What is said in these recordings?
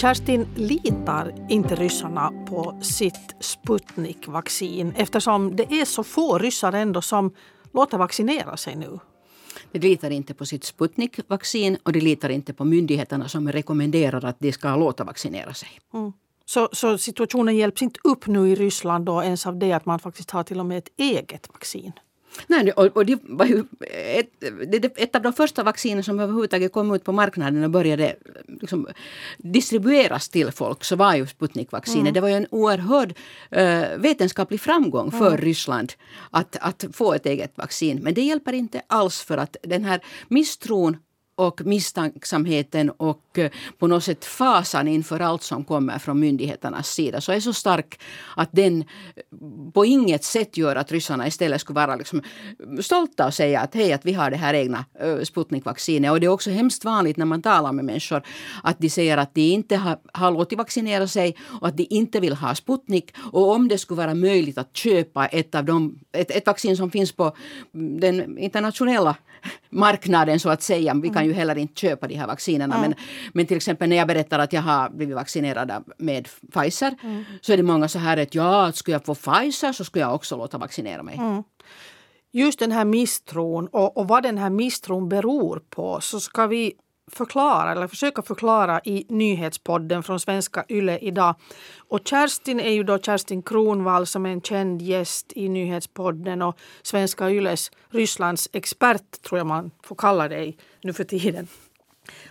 Kerstin, litar inte ryssarna på sitt Sputnik-vaccin eftersom det är så få ryssar ändå som låter vaccinera sig nu? De litar inte på sitt Sputnik-vaccin och de litar inte på myndigheterna som rekommenderar att de ska låta vaccinera sig. Mm. Så, så, situationen hjälps inte upp nu i Ryssland då ens av det att man faktiskt har till och med ett eget vaccin? Nej, och, och det var ju ett, det, ett av de första vaccinen som överhuvudtaget kom ut på marknaden och började liksom, distribueras till folk så var ju Sputnik-vaccinet. Mm. Det var ju en oerhörd uh, vetenskaplig framgång för mm. Ryssland att, att få ett eget vaccin. Men det hjälper inte alls för att den här misstron och misstänksamheten och eh, på något sätt fasan inför allt som kommer från myndigheternas sida så är så stark att den eh, på inget sätt gör att ryssarna istället skulle vara liksom eh, stolta och säga att hej, att vi har det här egna sputnikvaccinet. Sputnik-vaccinet. Och det är också hemskt vanligt när man talar med människor att de säger att de inte har, har låtit vaccinera sig och att de inte vill ha Sputnik. Och om det skulle vara möjligt att köpa ett av de, ett, ett vaccin som finns på mm, den internationella marknaden så att säga. Vi kan ju heller inte köpa de här vaccinerna. Mm. Men, men till exempel när jag berättar att jag har blivit vaccinerad med Pfizer mm. så är det många så här att ja, skulle jag få Pfizer så skulle jag också låta vaccinera mig. Mm. Just den här misstron och, och vad den här misstron beror på så ska vi förklara eller försöka förklara i nyhetspodden från svenska Yle idag. Och Kerstin är ju då Kerstin Kronvall som är en känd gäst i nyhetspodden och svenska Yles Rysslands expert tror jag man får kalla dig nu för tiden.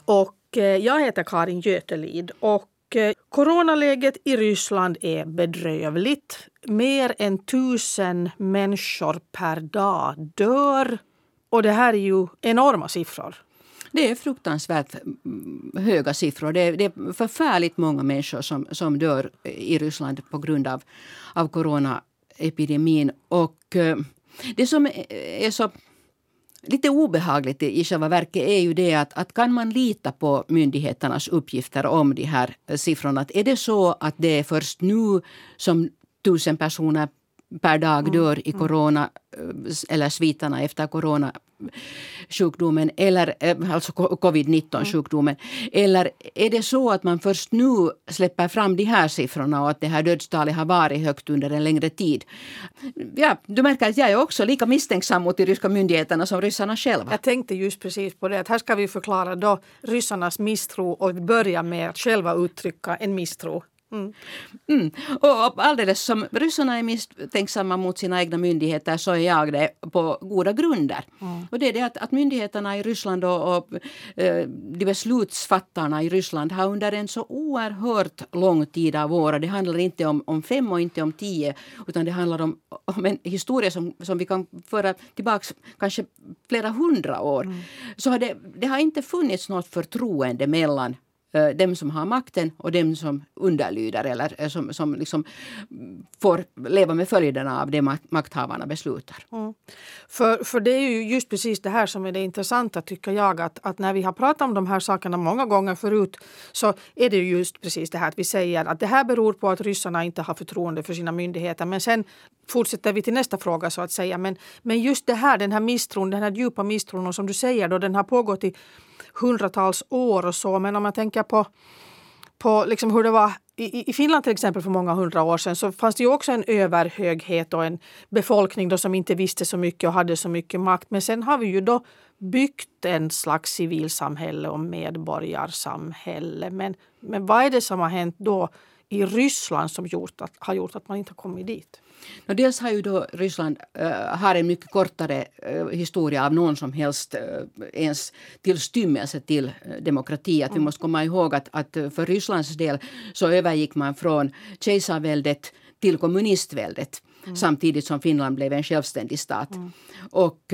Och eh, jag heter Karin Götelid och eh, coronaläget i Ryssland är bedrövligt. Mer än tusen människor per dag dör. Och det här är ju enorma siffror. Det är fruktansvärt mm, höga siffror. Det är, det är förfärligt många människor som, som dör i Ryssland på grund av, av coronaepidemin. Och eh, det som är så lite obehagligt i själva verket är ju det att, att kan man lita på myndigheternas uppgifter om de här siffrorna? Att är det så att det är först nu som tusen personer per dag mm, dör i mm. corona eh, eller sviterna efter coronasjukdomen eller eh, alltså covid-19 sjukdomen. Mm. Eller är det så att man först nu släpper fram de här siffrorna och att det här dödstalet har varit högt under en längre tid? Ja, du märker att jag är också lika misstänksam mot de ryska myndigheterna som ryssarna själva. Jag tänkte just precis på det att här ska vi förklara då ryssarnas misstro och börja med att själva uttrycka en misstro Mm. Mm. Och alldeles som ryssarna är misstänksamma mot sina egna myndigheter så är jag det på goda grunder. Mm. Och det är det att, att myndigheterna i Ryssland och, och eh, de beslutsfattarna i Ryssland har under en så oerhört lång tid av år, det handlar inte om, om fem och inte om tio, utan det handlar om, om en historia som, som vi kan föra tillbaka kanske flera hundra år. Mm. Så har det, det har inte funnits något förtroende mellan Eh, dem som har makten och dem som underlyder eller eh, som, som liksom får leva med följderna av det makthavarna beslutar. Mm. För, för det är ju just precis det här som är det intressanta tycker jag att, att när vi har pratat om de här sakerna många gånger förut så är det just precis det här att vi säger att det här beror på att ryssarna inte har förtroende för sina myndigheter men sen fortsätter vi till nästa fråga så att säga. Men, men just det här, den här misstron, den här djupa misstron och som du säger då den har pågått i hundratals år och så. Men om man tänker på, på liksom hur det var i, i Finland till exempel för många hundra år sedan så fanns det ju också en överhöghet och en befolkning då som inte visste så mycket och hade så mycket makt. Men sen har vi ju då byggt en slags civilsamhälle och medborgarsamhälle. Men, men vad är det som har hänt då i Ryssland som gjort att, har gjort att man inte har kommit dit? No, dels har ju då Ryssland äh, har en mycket kortare äh, historia av någon som helst äh, ens tillstymmelse till demokrati. Att mm. Vi måste komma ihåg att, att för Rysslands del så övergick man från kejsarväldet till kommunistväldet mm. samtidigt som Finland blev en självständig stat. Mm. Och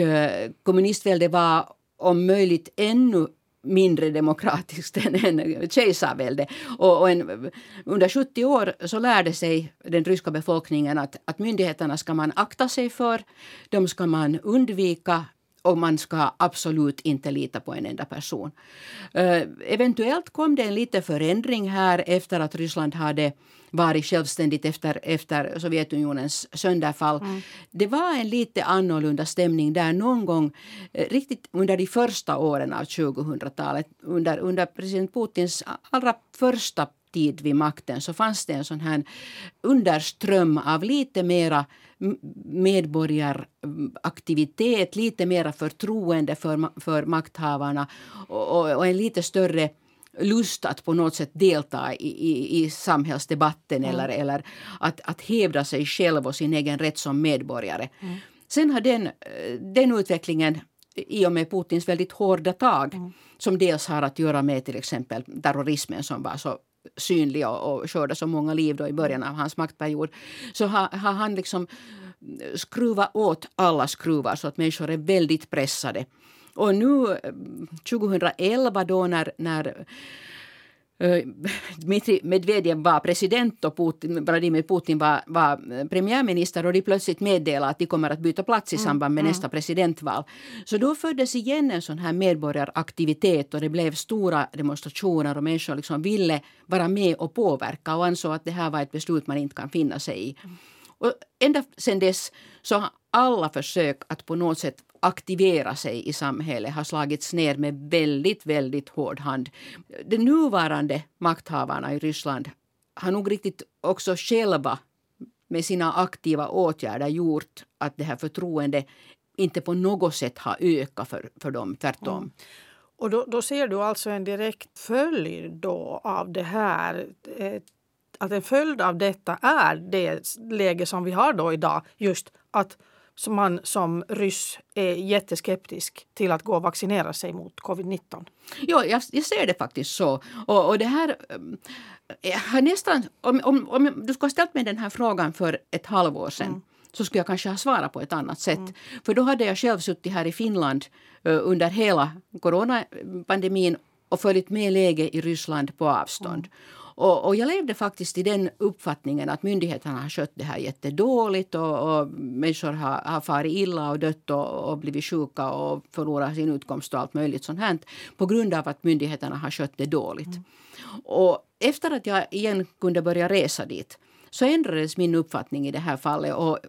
kommunistväldet var om möjligt ännu mindre demokratiskt än, än kejsarvälde. Och, och en, under 70 år så lärde sig den ryska befolkningen att, att myndigheterna ska man akta sig för, de ska man undvika och man ska absolut inte lita på en enda person. Uh, eventuellt kom det en liten förändring här efter att Ryssland hade varit självständigt efter, efter Sovjetunionens sönderfall. Mm. Det var en lite annorlunda stämning där någon gång eh, riktigt under de första åren av 2000-talet under, under president Putins allra första tid vid makten så fanns det en sån här underström av lite mera medborgaraktivitet, lite mera förtroende för, för makthavarna och, och, och en lite större lust att på något sätt delta i, i, i samhällsdebatten mm. eller, eller att, att hävda sig själv och sin egen rätt som medborgare. Mm. Sen har den, den utvecklingen i och med Putins väldigt hårda tag mm. som dels har att göra med till exempel terrorismen som var så synlig och, skördade så många liv då i början av hans maktperiod så har, har han liksom skruvat åt alla skruvar så att människor är väldigt pressade. Och nu 2011 eh, då när, när eh, Dmitrij Medvedev var president och Putin, Vladimir Putin var, var premiärminister och de plötsligt meddelade att de kommer att byta plats i mm, samband med mm. nästa presidentval. Så då föddes igen en sån här medborgaraktivitet och det blev stora demonstrationer och människor liksom ville vara med och påverka och ansåg att det här var ett beslut man inte kan finna sig i. Och ända sedan dess så alla försök att på något sätt aktivera sig i samhället har slagits ner med väldigt, väldigt hård hand. De nuvarande makthavarna i Ryssland har nog riktigt också själva med sina aktiva åtgärder gjort att det här förtroendet inte på något sätt har ökat för, för dem, tvärtom. Mm. Och då, då, ser du alltså en direkt följd då av det här att en följd av detta är det läge som vi har då idag. Just att som man som ryss är jätteskeptisk till att gå och vaccinera sig mot covid-19. Ja, jag, jag, ser det faktiskt så. Och, och det här har nästan, om, om, om du skulle ha ställt mig den här frågan för ett halvår sedan mm. så skulle jag kanske ha svarat på ett annat sätt. Mm. För då hade jag själv suttit här i Finland uh, under hela coronapandemin och följt med läget i Ryssland på avstånd. Mm. Och, och, jag levde faktiskt i den uppfattningen att myndigheterna har skött det här jättedåligt och, och människor har, har farit illa och dött och, och blivit sjuka och förlorat sin utkomst och allt möjligt sånt här på grund av att myndigheterna har skött det dåligt. Mm. Och efter att jag igen kunde börja resa dit så ändrades min uppfattning i det här fallet. Och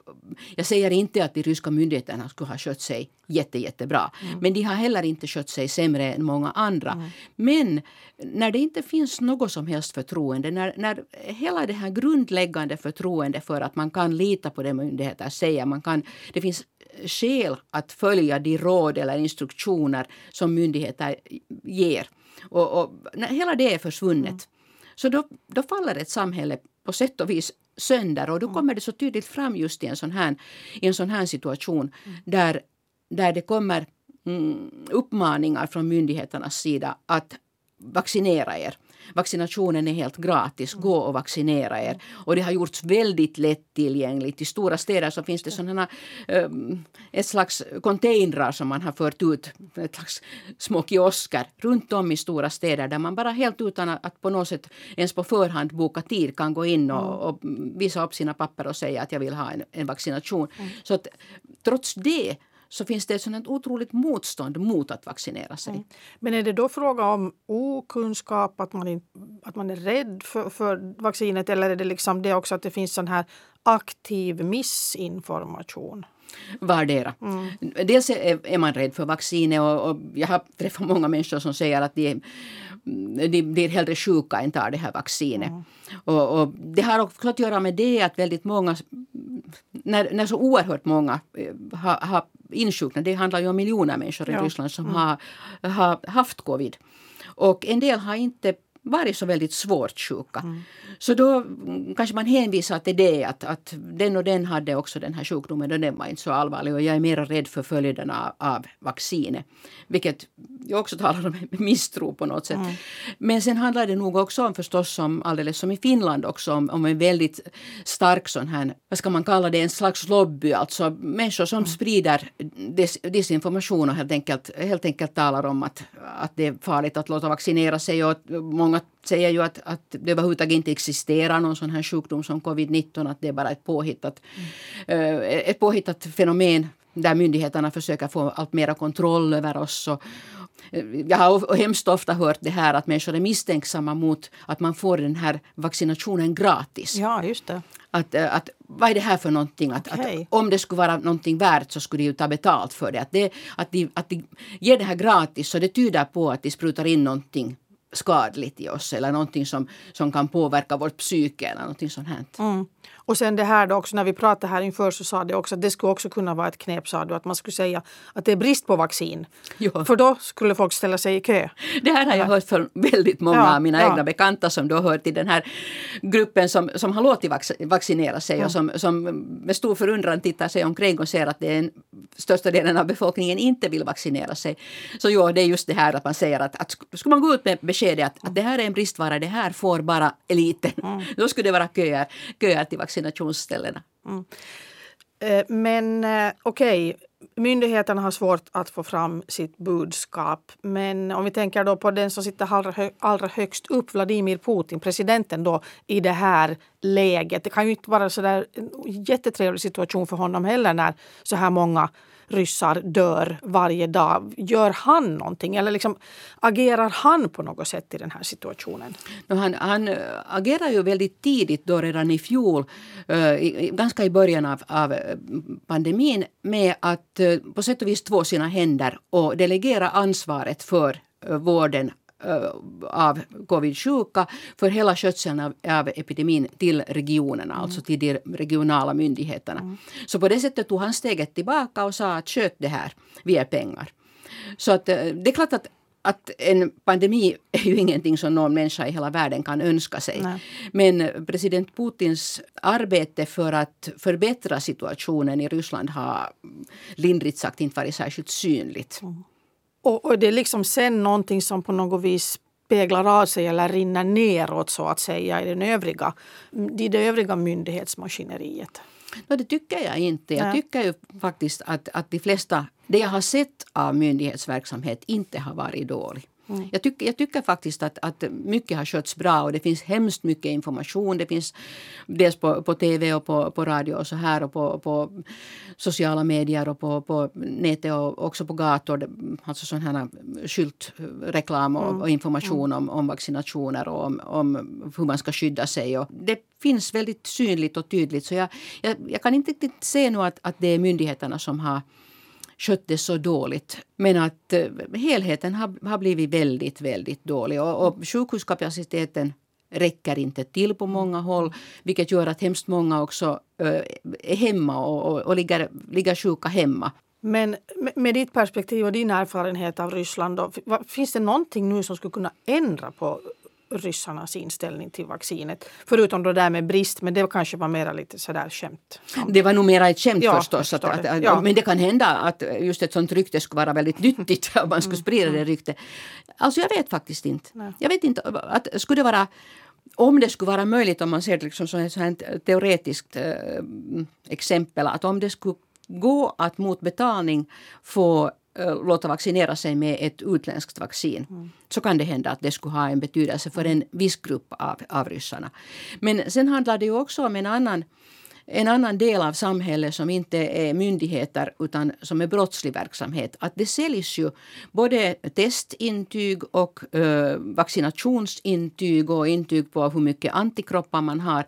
jag säger inte att de ryska myndigheterna skulle ha skött sig jätte, jättebra. Mm. Men de har heller inte skött sig sämre än många andra. Mm. Men när det inte finns något som helst förtroende, när, när hela det här grundläggande förtroende för att man kan lita på det myndigheter säger, man kan, det finns skäl att följa de råd eller instruktioner som myndigheter ger. Och, och hela det är försvunnet mm. så då, då faller ett samhälle på sätt och vis sönder. Och då mm. kommer det så tydligt fram just i en sån här, i en sån här situation mm. där, där det kommer mm, uppmaningar från myndigheternas sida att vaccinera er. Vaccinationen är helt gratis. Gå och vaccinera er. Och det har gjorts väldigt lättillgängligt. I stora städer så finns det sådana um, ett slags containrar som man har fört ut, ett slags små kiosker runt om i stora städer där man bara helt utan att på något sätt ens på förhand boka tid kan gå in och, och visa upp sina papper och säga att jag vill ha en, en vaccination. Mm. Så att trots det så finns det ett otroligt motstånd mot att vaccinera sig. Mm. Men är det då fråga om okunskap, att man, att man är rädd för, för vaccinet eller är det liksom det också att det finns sån här aktiv missinformation? Vardera. Mm. Dels är, är man rädd för vaccinet och, och, jag har träffat många människor som säger att de, de blir hellre sjuka än tar det här vaccinet. Mm. Och, och, det har också att göra med det att väldigt många, när, när så oerhört många eh, har, har insjuknat, det handlar ju om miljoner människor i Ryssland som mm. har, har haft covid. Och en del har inte varit så väldigt svårt sjuka. Mm. Så då kanske man hänvisar till det att, att den och den hade också den här sjukdomen och den var inte så allvarlig och jag är mer rädd för följderna av vaccinet. Vilket ju också talar om misstro på något sätt. Mm. Men sen handlar det nog också om förstås som alldeles som i Finland också om, om en väldigt stark sån här, vad ska man kalla det, en slags lobby, alltså människor som mm. sprider des, desinformation och helt enkelt, helt enkelt talar om att, att det är farligt att låta vaccinera sig och många säger ju att, att det överhuvudtaget inte existerar någon sån här sjukdom som covid-19, att det är bara ett påhittat, mm. ett påhittat fenomen där myndigheterna försöker få allt mera kontroll över oss. Och, eh, jag har hemskt ofta hört det här att människor är misstänksamma mot att man får den här vaccinationen gratis. Ja, just det. Att, eh, att, vad är det här för någonting? Att, okay. att om det skulle vara någonting värt så skulle de ju ta betalt för det. Att, det, att, de, att de ger det här gratis så det tyder på att de sprutar in någonting skadligt i oss eller någonting som, som kan påverka vårt psyke eller någonting sånt här. Mm. Och sen det här då också, när vi pratade här inför så sa det också att det skulle också kunna vara ett knep, sa du, att man skulle säga att det är brist på vaccin. Ja. För då skulle folk ställa sig i kö. Det här har jag hört från väldigt många Ja, av mina ja. egna bekanta som då hör till den här gruppen som, som har låtit vac- vaccinera sig och som, som med stor förundran tittar sig omkring och ser att den största delen av befolkningen inte vill vaccinera sig. Så jo, det är just det här att man säger att, att sk- skulle man gå ut med beskedet att, att det här är en bristvara, det här får bara eliten. Då skulle det vara köer, köer till vaccinationsställena. Eh, Men eh, okej, myndigheterna har svårt att få fram sitt budskap. Men om vi tänker då på den som sitter allra, allra högst upp, Vladimir Putin, presidenten då i det här läget. Det kan ju inte vara så där en jättetrevlig situation för honom heller när så här många ryssar dör varje dag. Gör han någonting eller liksom agerar han på något sätt i den här situationen? No, han, han eh, agerar ju väldigt tidigt, då redan i fjol, eh, i, ganska i början av, av eh, pandemin, med att på sätt och vis två sina händer och delegera ansvaret för vården av covid-sjuka för hela skötseln av, av epidemin till regionerna, alltså till de regionala myndigheterna. Så på det sättet tog han steget tillbaka och sa att sköt det här, vi ger pengar. Så att, eh, det är klart att, att en pandemi är ju ingenting som någon människa i hela världen kan önska sig. Nej. Men president Putins arbete för att förbättra situationen i Ryssland har lindrigt sagt inte varit särskilt synligt. Och, och det är liksom sen någonting som på något vis speglar av sig eller rinner neråt så att säga i den övriga, i det övriga myndighetsmaskineriet. No, det tycker jag inte. Jag tycker ju faktiskt att, att de flesta, det jag har sett av myndighetsverksamhet inte har varit dålig. Jag, tycker, jag tycker faktiskt att, att mycket har skötts bra och det finns hemskt mycket information. Det finns dels på, på tv och på, på radio och så här och på, på sociala medier och på, på nätet och också på gator. Alltså sån här skyltreklam och, och information om, om vaccinationer och om, om hur man ska skydda sig. Och det finns väldigt synligt och tydligt så jag, jag, jag kan inte riktigt se nu att, att det är myndigheterna som har skött det så dåligt. Men att eh, helheten har, har blivit väldigt, väldigt dålig. Och, och sjukhuskapaciteten räcker inte till på många håll vilket gör att hemskt många också eh, är hemma och, och, och ligger, ligger sjuka hemma. Men med- ditt perspektiv och din erfarenhet av Ryssland, då, finns det någonting nu som skulle kunna ändra på ryssarnas inställning till vaccinet? Förutom det där med brist, men det kanske var mera lite sådär skämt. Det var nog mera ett skämt Ja, förstås. Att, att, det. att, Ja. Men det kan hända att just ett sånt rykte skulle vara väldigt nyttigt om man skulle sprida det ryktet. Alltså jag vet faktiskt inte. Nej. Jag vet inte. Att, skulle det vara om det skulle vara möjligt, om man ser det liksom som ett teoretiskt eh, exempel, att om det skulle gå att mot betalning få låta vaccinera sig med ett utländskt vaccin så kan det hända att det skulle ha en betydelse för en viss grupp av, av ryssarna. Men sen handlar det ju också om en annan en annan del av samhället som inte är myndigheter utan som är brottslig verksamhet. Att det säljs ju både testintyg och eh, vaccinationsintyg och intyg på hur mycket antikroppar man har.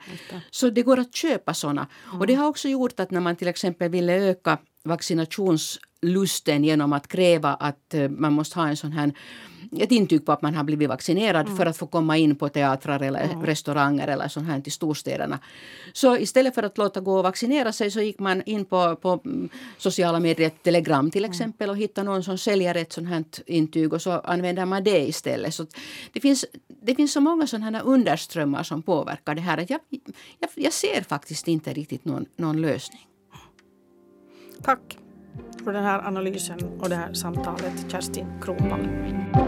Så det går att köpa såna. Och det har också gjort att när man till exempel ville öka vaccinationslusten genom att kräva att eh, man måste ha en sån här ett intyg på att man har blivit vaccinerad för att få komma in på teatrar eller restauranger eller sånt här till storstäderna. Så istället för att låta gå och vaccinera sig så gick man in på, på mm, sociala medier, Telegram till exempel och hittade någon som säljer ett sånt här intyg och så använder man det istället. Så det, finns, det finns så många sådana här underströmmar som påverkar det här jag, jag, jag ser faktiskt inte riktigt någon, någon lösning. Tack för den här analysen och det här samtalet, Kerstin Kronvall.